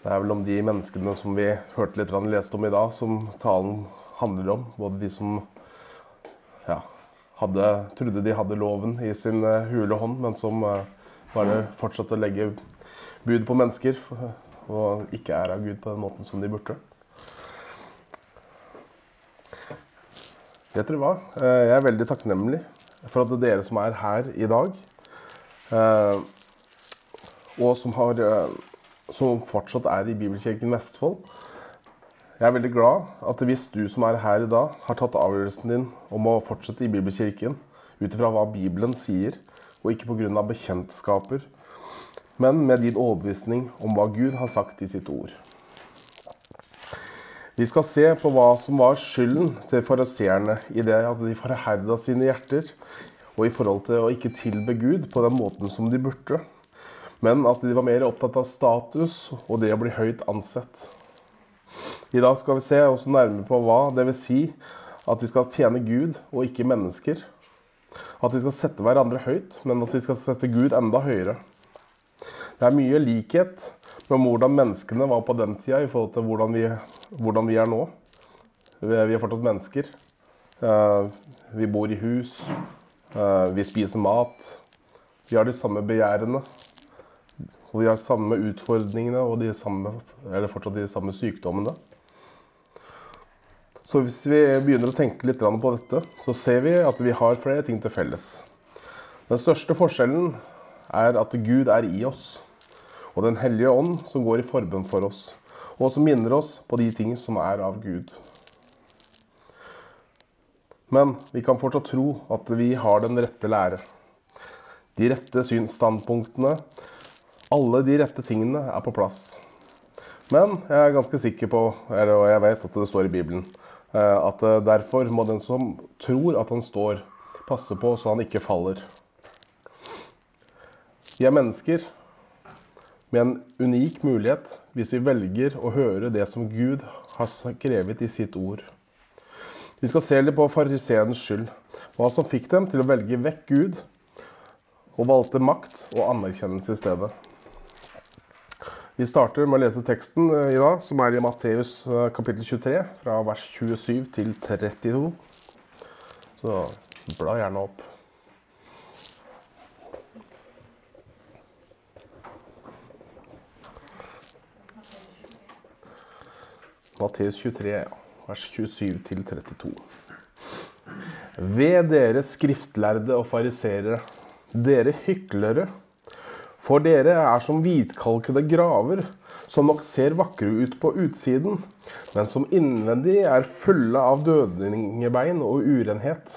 Det er vel om de menneskene som vi hørte litt lest om i dag, som talen handler om. Både de som ja, hadde, trodde de hadde loven i sin uh, hule hånd, men som uh, bare fortsatte å legge bud på mennesker og ikke er av Gud på den måten som de burde. Vet dere hva? Jeg er veldig takknemlig for at det er dere som er her i dag, og som har som fortsatt er i Bibelkirken Vestfold. Jeg er veldig glad at hvis du som er her i dag, har tatt avgjørelsen din om å fortsette i Bibelkirken ut ifra hva Bibelen sier, og ikke pga. bekjentskaper, men med din overbevisning om hva Gud har sagt i sitt ord. Vi skal se på hva som var skylden til fariseerne i det at de forherda sine hjerter, og i forhold til å ikke tilbe Gud på den måten som de burde men at de var mer opptatt av status og det å bli høyt ansett. I dag skal vi se også nærmere på hva det vil si at vi skal tjene Gud og ikke mennesker. At vi skal sette hverandre høyt, men at vi skal sette Gud enda høyere. Det er mye likhet med hvordan menneskene var på den tida i forhold til hvordan vi, hvordan vi er nå. Vi er fortsatt mennesker. Eh, vi bor i hus. Eh, vi spiser mat. Vi har de samme begjærene. Og de har samme utfordringene og de samme, eller fortsatt de samme sykdommene. Så hvis vi begynner å tenke litt på dette, så ser vi at vi har flere ting til felles. Den største forskjellen er at Gud er i oss, og Den hellige ånd som går i forbønn for oss, og som minner oss på de ting som er av Gud. Men vi kan fortsatt tro at vi har den rette lære. De rette synsstandpunktene alle de rette tingene er på plass. Men jeg er ganske sikker på, og jeg vet at det står i Bibelen, eh, at eh, derfor må den som tror at han står, passe på så han ikke faller. Vi er mennesker med en unik mulighet hvis vi velger å høre det som Gud har skrevet i sitt ord. Vi skal se litt på fariseernes skyld, hva som fikk dem til å velge vekk Gud og valgte makt og anerkjennelse i stedet. Vi starter med å lese teksten eh, i dag, som er i Matteus eh, kapittel 23, fra vers 27 til 32. Så bla gjerne opp. Matteus 23, vers 27 til 32. Ved dere skriftlærde og fariserere, dere hyklere. For dere er som hvitkalkede graver, som nok ser vakre ut på utsiden, men som innvendig er fulle av dødningebein og urenhet.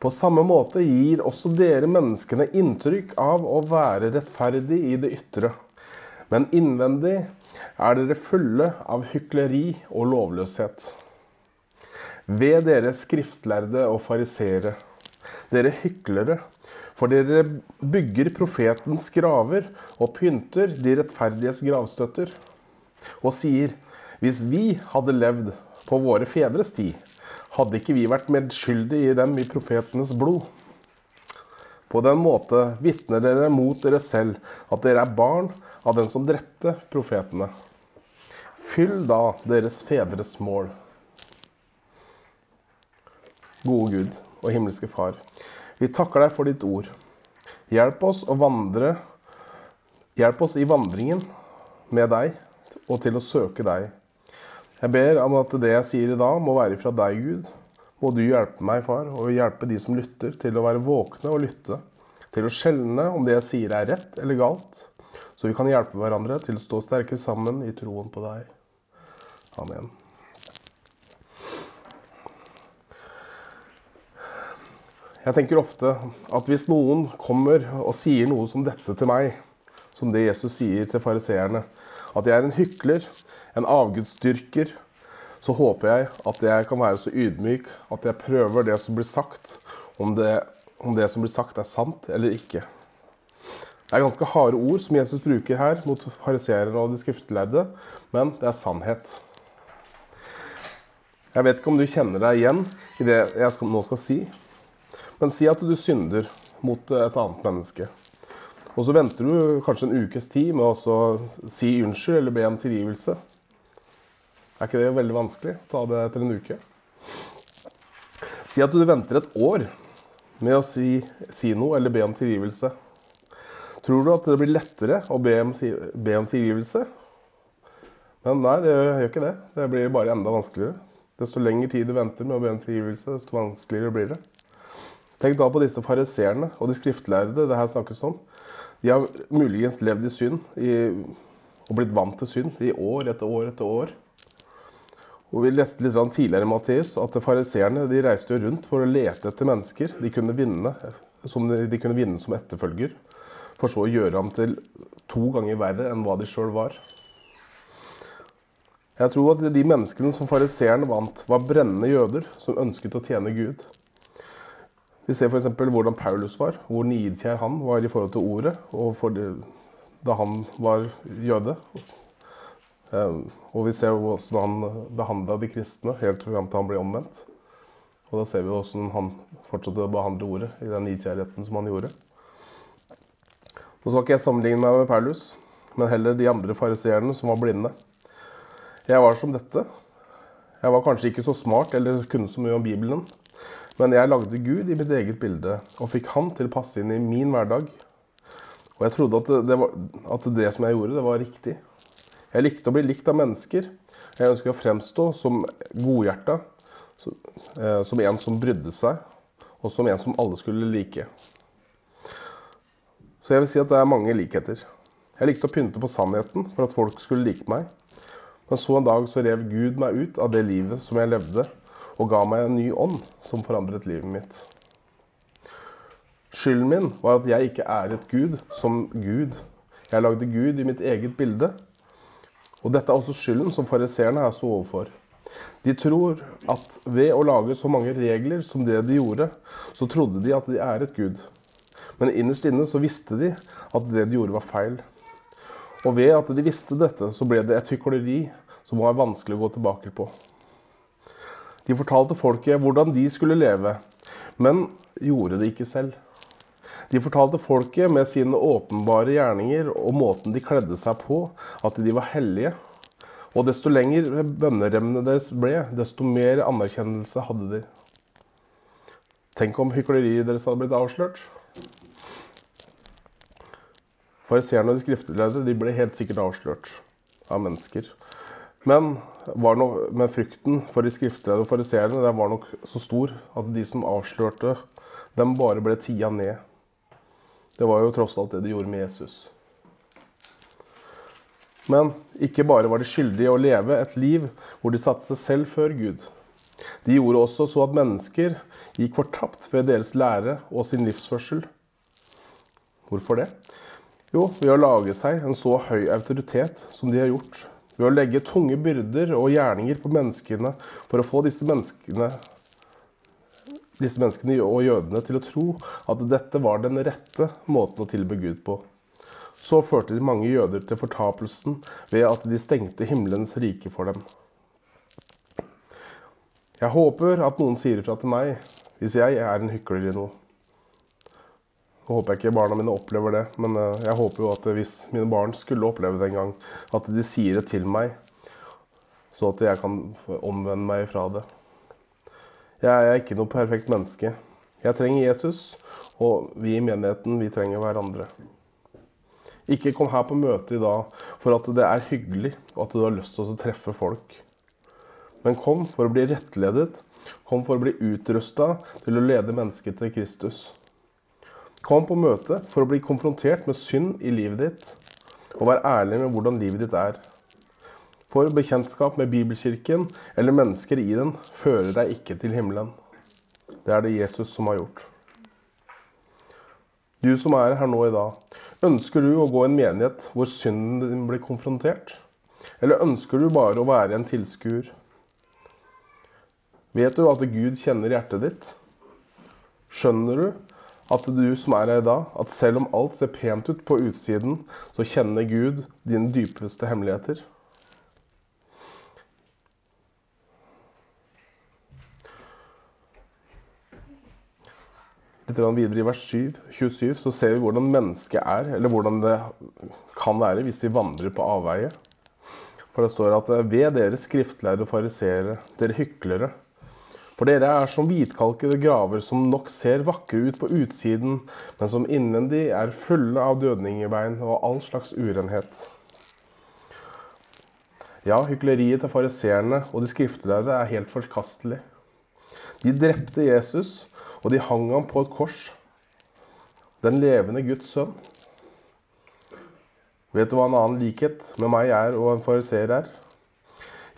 På samme måte gir også dere menneskene inntrykk av å være rettferdig i det ytre. Men innvendig er dere fulle av hykleri og lovløshet. Ved dere skriftlærde og farisere, dere hyklere, for dere bygger profetens graver og pynter de rettferdiges gravstøtter. Og sier, hvis vi hadde levd på våre fedres tid, hadde ikke vi vært medskyldige i dem i profetenes blod. På den måte vitner dere mot dere selv at dere er barn av den som drepte profetene. Fyll da deres fedres mål. Gode Gud og himmelske Far. Vi takker deg for ditt ord. Hjelp oss å vandre Hjelp oss i vandringen med deg og til å søke deg. Jeg ber om at det jeg sier i dag, må være fra deg, Gud. Må du hjelpe meg, far, og hjelpe de som lytter, til å være våkne og lytte. Til å skjelne om det jeg sier er rett eller galt. Så vi kan hjelpe hverandre til å stå sterke sammen i troen på deg. Amen. Jeg tenker ofte at hvis noen kommer og sier noe som dette til meg, som det Jesus sier til fariseerne, at jeg er en hykler, en avgudsdyrker, så håper jeg at jeg kan være så ydmyk at jeg prøver det som blir sagt, om det, om det som blir sagt er sant eller ikke. Det er ganske harde ord som Jesus bruker her mot fariseerne og de skriftlærde, men det er sannhet. Jeg vet ikke om du kjenner deg igjen i det jeg nå skal si, men si at du synder mot et annet menneske. Og så venter du kanskje en ukes tid med å si unnskyld eller be om tilgivelse. Er ikke det veldig vanskelig? Ta det etter en uke. Si at du venter et år med å si, si noe eller be om tilgivelse. Tror du at det blir lettere å be om, be om tilgivelse? Men nei, det gjør ikke det. Det blir bare enda vanskeligere. Desto lengre tid du venter med å be om tilgivelse, desto vanskeligere blir det. Tenk da på disse fariseerne og de skriftlærde det her snakkes om. De har muligens levd i synd i, og blitt vant til synd i år etter år etter år. Og Vi leste litt tidligere Matteus at fariseerne reiste rundt for å lete etter mennesker de kunne vinne som, de kunne vinne som etterfølger, for så å gjøre ham til to ganger verre enn hva de sjøl var. Jeg tror at de menneskene som fariseerne vant, var brennende jøder som ønsket å tjene Gud. Vi ser f.eks. hvordan Paulus var, hvor nidkjær han var i forhold til ordet og det, da han var jøde. Ehm, og vi ser hvordan han behandla de kristne helt fram til han ble omvendt. Og da ser vi hvordan han fortsatte å behandle ordet i den nidkjærheten som han gjorde. Nå skal ikke jeg sammenligne meg med Paulus, men heller de andre fariseerne som var blinde. Jeg var som dette. Jeg var kanskje ikke så smart eller kunne så mye om Bibelen. Men jeg lagde Gud i mitt eget bilde og fikk Han til å passe inn i min hverdag. Og jeg trodde at det, var, at det som jeg gjorde, det var riktig. Jeg likte å bli likt av mennesker. Jeg ønsker å fremstå som godhjerta, eh, som en som brydde seg, og som en som alle skulle like. Så jeg vil si at det er mange likheter. Jeg likte å pynte på sannheten for at folk skulle like meg. Men så en dag så rev Gud meg ut av det livet som jeg levde, og ga meg en ny ånd som forandret livet mitt. Skylden min var at jeg ikke æret Gud som Gud. Jeg lagde Gud i mitt eget bilde. Og dette er også skylden som fariseerne her sto overfor. De tror at ved å lage så mange regler som det de gjorde, så trodde de at de æret Gud. Men innerst inne så visste de at det de gjorde, var feil. Og ved at de visste dette, så ble det et hykleri som var vanskelig å gå tilbake på. De fortalte folket hvordan de skulle leve, men gjorde det ikke selv. De fortalte folket med sine åpenbare gjerninger og måten de kledde seg på, at de var hellige. Og desto lenger bønneremnene deres ble, desto mer anerkjennelse hadde de. Tenk om hykleriet deres hadde blitt avslørt. Fariseerne og de skriftlærde de ble helt sikkert avslørt av mennesker. Men, nok, men, frykten for de skriftlærde og fariseerne var nok så stor at de som avslørte dem, bare ble tia ned. Det var jo tross alt det de gjorde med Jesus. Men ikke bare var de skyldige å leve et liv hvor de satte seg selv før Gud. De gjorde også så at mennesker gikk fortapt ved deres lære og sin livsførsel. Hvorfor det? Jo, ved å lage seg en så høy autoritet som de har gjort ved å legge tunge byrder og gjerninger på menneskene for å få disse menneskene, disse menneskene og jødene til å tro at dette var den rette måten å tilbe Gud på. Så førte de mange jøder til fortapelsen ved at de stengte himmelens rike for dem. Jeg håper at noen sier ifra til meg hvis jeg er en hykler i noe. Nå håper jeg ikke barna mine opplever det, men eh, jeg håper jo at hvis mine barn skulle oppleve det en gang, at de sier det til meg, så at jeg kan omvende meg fra det. Jeg er ikke noe perfekt menneske. Jeg trenger Jesus, og vi i menigheten, vi trenger hverandre. Ikke kom her på møte i dag for at det er hyggelig og at du har lyst til å treffe folk. Men kom for å bli rettledet. Kom for å bli utrusta til å lede mennesket til Kristus. Kom på møte for å bli konfrontert med synd i livet ditt, og vær ærlig med hvordan livet ditt er. For bekjentskap med Bibelkirken eller mennesker i den fører deg ikke til himmelen. Det er det Jesus som har gjort. Du som er her nå i dag, ønsker du å gå i en menighet hvor synden din blir konfrontert? Eller ønsker du bare å være en tilskuer? Vet du at Gud kjenner hjertet ditt? Skjønner du at du som er her i dag, at selv om alt ser pent ut på utsiden, så kjenner Gud dine dypeste hemmeligheter. litt videre i vers 7, 27 så ser vi hvordan mennesket er, eller hvordan det kan være hvis vi vandrer på avveie. For det står at ved dere skriftlærde fariseere, dere hyklere. For dere er som hvitkalkede graver som nok ser vakre ut på utsiden, men som innvendig er fulle av dødningebein og all slags urenhet. Ja, hykleriet til fariseerne og de skriftlærde er helt forkastelig. De drepte Jesus og de hang ham på et kors. Den levende Guds sønn. Vet du hva en annen likhet med meg er og en fariseer er?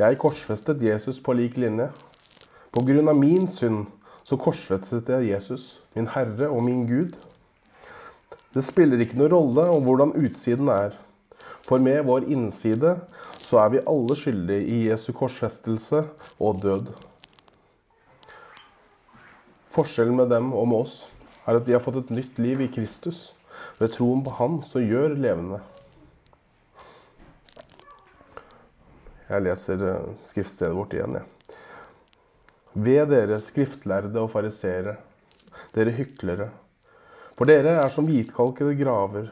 Jeg korsfestet Jesus på lik linje. På grunn av min synd så korsfestet jeg Jesus, min Herre og min Gud. Det spiller ikke noen rolle om hvordan utsiden er. For med vår innside så er vi alle skyldige i Jesu korsfestelse og død. Forskjellen med dem og med oss er at vi har fått et nytt liv i Kristus ved troen på Han som gjør levende. Jeg leser eh, skriftstedet vårt igjen, jeg. Ved dere skriftlærde og fariseere, dere hyklere. For dere er som hvitkalkede graver,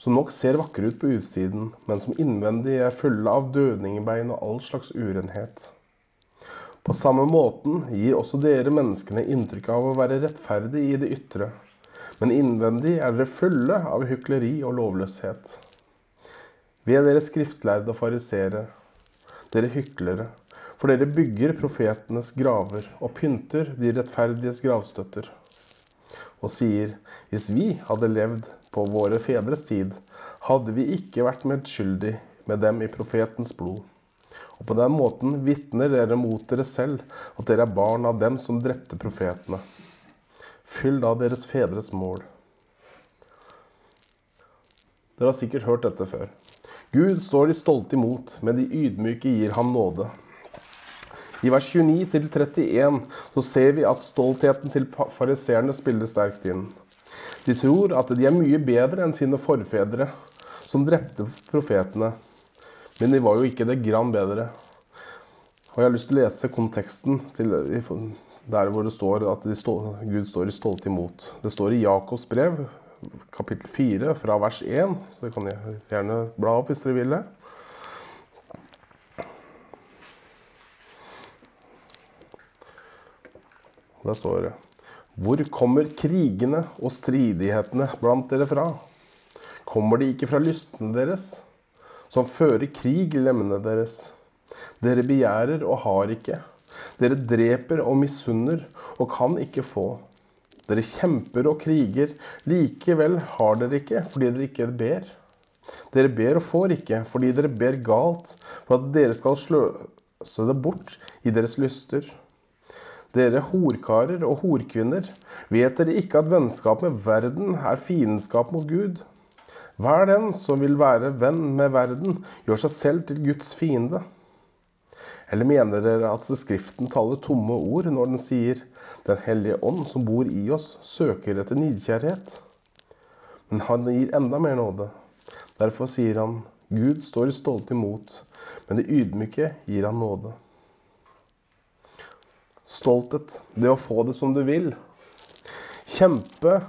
som nok ser vakre ut på utsiden, men som innvendig er fulle av dødningbein og all slags urenhet. På samme måten gir også dere menneskene inntrykk av å være rettferdige i det ytre, men innvendig er dere fulle av hykleri og lovløshet. Ved dere skriftlærde og farisere, dere hyklere, for dere bygger profetenes graver og pynter de rettferdiges gravstøtter, og sier, hvis vi hadde levd på våre fedres tid, hadde vi ikke vært medskyldig med dem i profetens blod. Og på den måten vitner dere mot dere selv at dere er barn av dem som drepte profetene. Fyll da deres fedres mål. Dere har sikkert hørt dette før. Gud står de stolte imot, men de ydmyke gir ham nåde. I vers 29-31 så ser vi at stoltheten til fariseerne spiller sterkt inn. De tror at de er mye bedre enn sine forfedre, som drepte profetene. Men de var jo ikke det grann bedre. Og jeg har lyst til å lese konteksten til der hvor det står at de stå, Gud står i stolte imot. Det står i Jakobs brev, kapittel 4, fra vers 1. Så det kan jeg gjerne bla opp hvis dere vil det. Der står det Hvor kommer krigene og stridighetene blant dere fra? Kommer de ikke fra lystene deres? som fører krig i lemmene deres. Dere begjærer og har ikke. Dere dreper og misunner og kan ikke få. Dere kjemper og kriger, likevel har dere ikke fordi dere ikke ber. Dere ber og får ikke fordi dere ber galt, for at dere skal sløse det bort i deres lyster. Dere horkarer og horkvinner, vet dere ikke at vennskap med verden er fiendskap mot Gud? Hver den som vil være venn med verden, gjør seg selv til Guds fiende. Eller mener dere at Skriften taler tomme ord når den sier Den hellige ånd som bor i oss, søker etter nidkjærhet? Men han gir enda mer nåde. Derfor sier han Gud står stolt imot, men det ydmyke gir han nåde. Stolthet, det å få det som du vil. Kjempe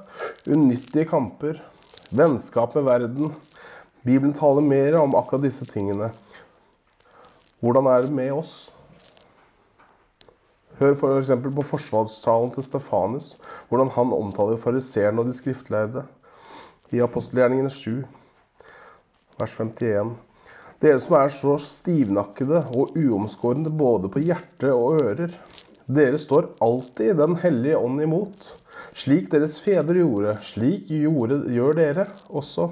unyttige kamper Vennskap med verden. Bibelen taler mer om akkurat disse tingene. Hvordan er det med oss? Hør f.eks. For på forsvarstalen til Stefanus, hvordan han omtaler fariseerne og de skriftlærde. I apostelgjerningene 7, vers 51. Dere som er så stivnakkede og uomskårne både på hjerte og ører. Dere står alltid Den hellige ånd imot. Slik deres fedre gjorde, slik gjorde, gjør dere også.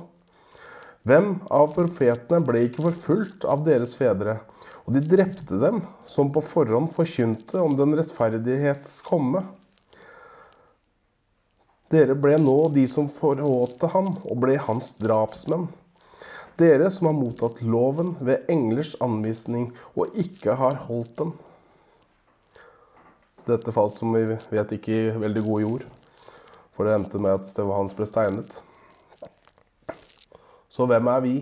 Hvem av profetene ble ikke forfulgt av deres fedre? Og de drepte dem, som på forhånd forkynte om den rettferdighets komme. Dere ble nå de som forrådte ham, og ble hans drapsmenn. Dere som har mottatt loven ved englers anvisning og ikke har holdt den. Dette falt som vi vet ikke i veldig god jord. For det endte med at stedet hans ble steinet. Så hvem er vi?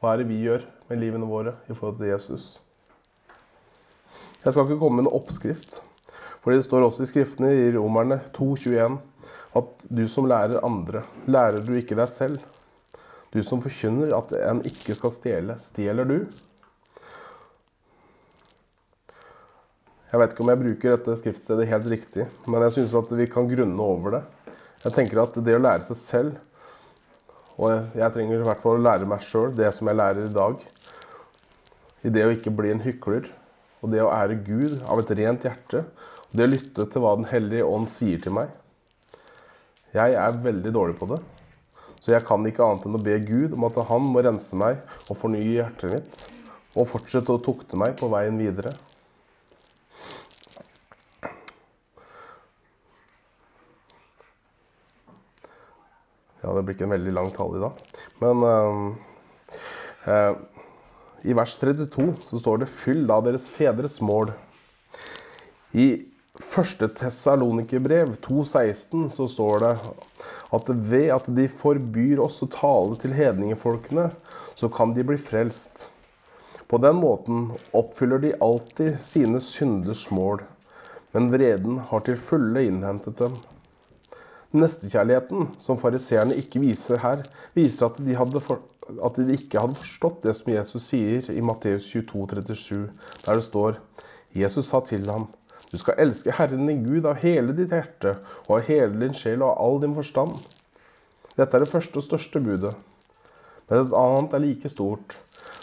Hva er det vi gjør med livene våre i forhold til Jesus? Jeg skal ikke komme med en oppskrift. For det står også i skriftene i Romerne 2,21 at du som lærer andre, lærer du ikke deg selv. Du som forkynner at en ikke skal stjele, stjeler du? Jeg vet ikke om jeg bruker dette skriftstedet helt riktig, men jeg syns at vi kan grunne over det. Jeg tenker at det å lære seg selv, og jeg trenger i hvert fall å lære meg sjøl det som jeg lærer i dag, i det å ikke bli en hykler, og det å ære Gud av et rent hjerte, og det å lytte til hva Den hellige ånd sier til meg. Jeg er veldig dårlig på det. Så jeg kan ikke annet enn å be Gud om at han må rense meg og fornye hjertet mitt. Og fortsette å tukte meg på veien videre. Ja, det blir ikke en veldig lang tale i dag. Men uh, uh, i vers 32 så står det 'Fyll da deres fedres mål'. I første Tessalonikerbrev 2,16 så står det at ved at de forbyr oss å tale til hedningefolkene, så kan de bli frelst. På den måten oppfyller de alltid sine synders mål, men vreden har til fulle innhentet dem. Nestekjærligheten, som fariseerne ikke viser her, viser at de, for, at de, ikke hadde forstått det som Jesus sier i Matteus 22, 37, der det står Jesus sa til ham du skal elske Herren din Gud av hele ditt hjerte og av hele din sjel og av all din forstand. Dette er det første og største budet. Men et annet er like stort.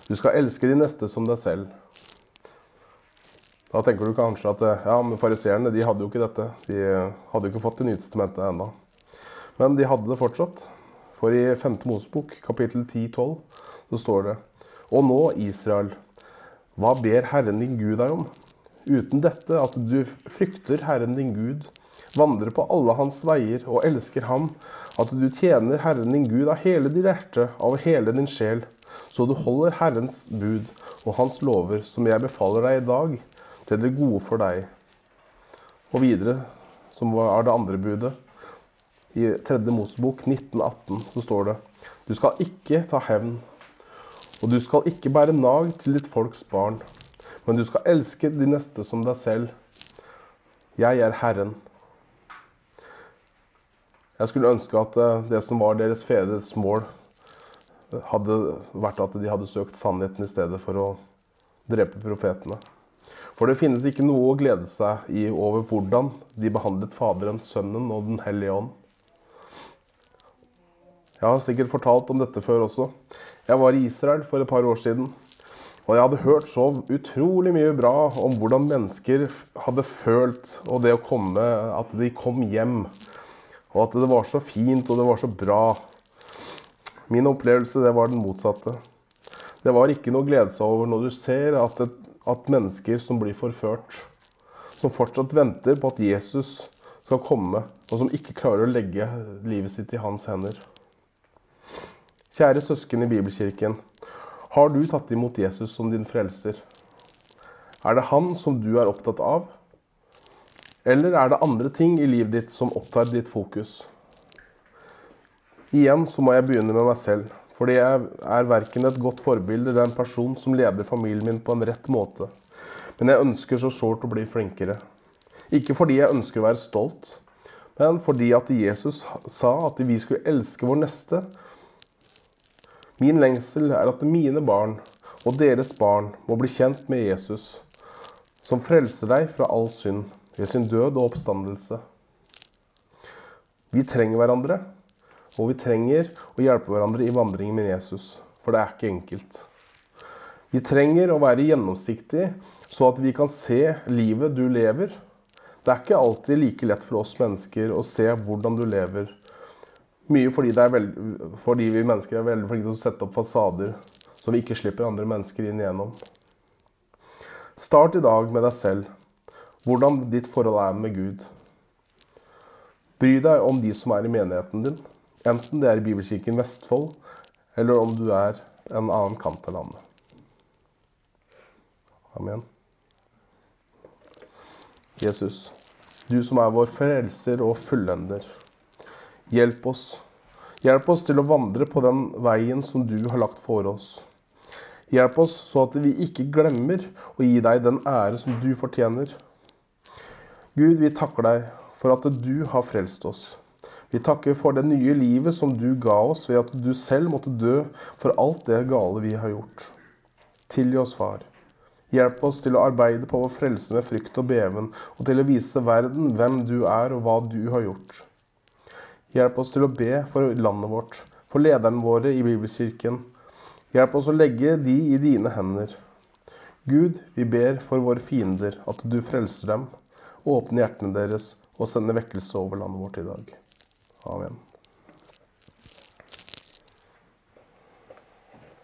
Du skal elske de neste som deg selv. Da tenker du kanskje at ja, men fariseerne de hadde jo ikke dette. De hadde jo ikke fått Det nye testamentet ennå. Men de hadde det fortsatt. For i 5. Mosebok, kapittel 10-12, så står det Og nå, Israel, hva ber Herren din Gud deg om? uten dette at du frykter Herren din Gud, vandrer på alle hans veier og elsker ham, at du tjener Herren din Gud av hele ditt hjerte, av hele din sjel, så du holder Herrens bud og hans lover, som jeg befaler deg i dag, til det gode for deg. Og videre, som er det andre budet, i 3. Mosebok 1918, så står det Du skal ikke ta hevn, og du skal ikke bære nag til ditt folks barn. Men du skal elske de neste som deg selv. Jeg er Herren. Jeg skulle ønske at eh, det som var deres fedres mål, hadde vært at de hadde søkt sannheten i stedet for å drepe profetene. For det finnes ikke noe å glede seg i over hvordan de behandlet Faderen, Sønnen og Den hellige ånd. Jeg har sikkert fortalt om dette før også. Jeg var i Israel for et par år siden. Og jeg hadde hørt så utrolig mye bra om hvordan mennesker hadde følt, og det å komme At de kom hjem. Og at det var så fint, og det var så bra. Min opplevelse, det var den motsatte. Det var ikke noe å glede seg over når du ser at, et, at mennesker som blir forført, som fortsatt venter på at Jesus skal komme, og som ikke klarer å legge livet sitt i hans hender. Kjære søsken i Bibelkirken. Har du tatt imot Jesus som din frelser? Er det han som du er opptatt av? Eller er det andre ting i livet ditt som opptar ditt fokus? Igjen så må jeg begynne med meg selv, fordi jeg er verken et godt forbilde eller en person som leder familien min på en rett måte. Men jeg ønsker så sårt å bli flinkere. Ikke fordi jeg ønsker å være stolt, men fordi at Jesus sa at vi skulle elske vår neste Min lengsel er at mine barn og deres barn må bli kjent med Jesus, som frelser deg fra all synd ved sin død og oppstandelse. Vi trenger hverandre, og vi trenger å hjelpe hverandre i vandringen med Jesus, for det er ikke enkelt. Vi trenger å være gjennomsiktige, så at vi kan se livet du lever. Det er ikke alltid like lett for oss mennesker å se hvordan du lever mye fordi, veld, fordi, vi mennesker er veldig flinke til å sette opp fasader så vi ikke slipper andre mennesker inn igjennom. Start i dag med deg selv. Hvordan ditt forhold er med Gud. Bry deg om de som er i menigheten din, enten det er i Bibelkirken Vestfold, eller om du er en annen kant av landet. Amen. Jesus, du som er vår frelser og fullender. Hjelp oss. Hjelp oss til å vandre på den veien som du har lagt for oss. Hjelp oss så at vi ikke glemmer å gi deg den ære som du fortjener. Gud, vi takker deg for at du har frelst oss. Vi takker for det nye livet som du ga oss ved at du selv måtte dø for alt det gale vi har gjort. Tilgi oss, far. Hjelp oss til å arbeide på vår frelse med frykt og beven, og til å vise verden hvem du er og hva du har gjort. Hjelp oss til å be for landet vårt, for lederne våre i Bibelkirken. Hjelp oss å legge de i dine hender. Gud, vi ber for våre fiender, at du frelser dem, åpner hjertene deres og sender vekkelse over landet vårt i dag. Amen.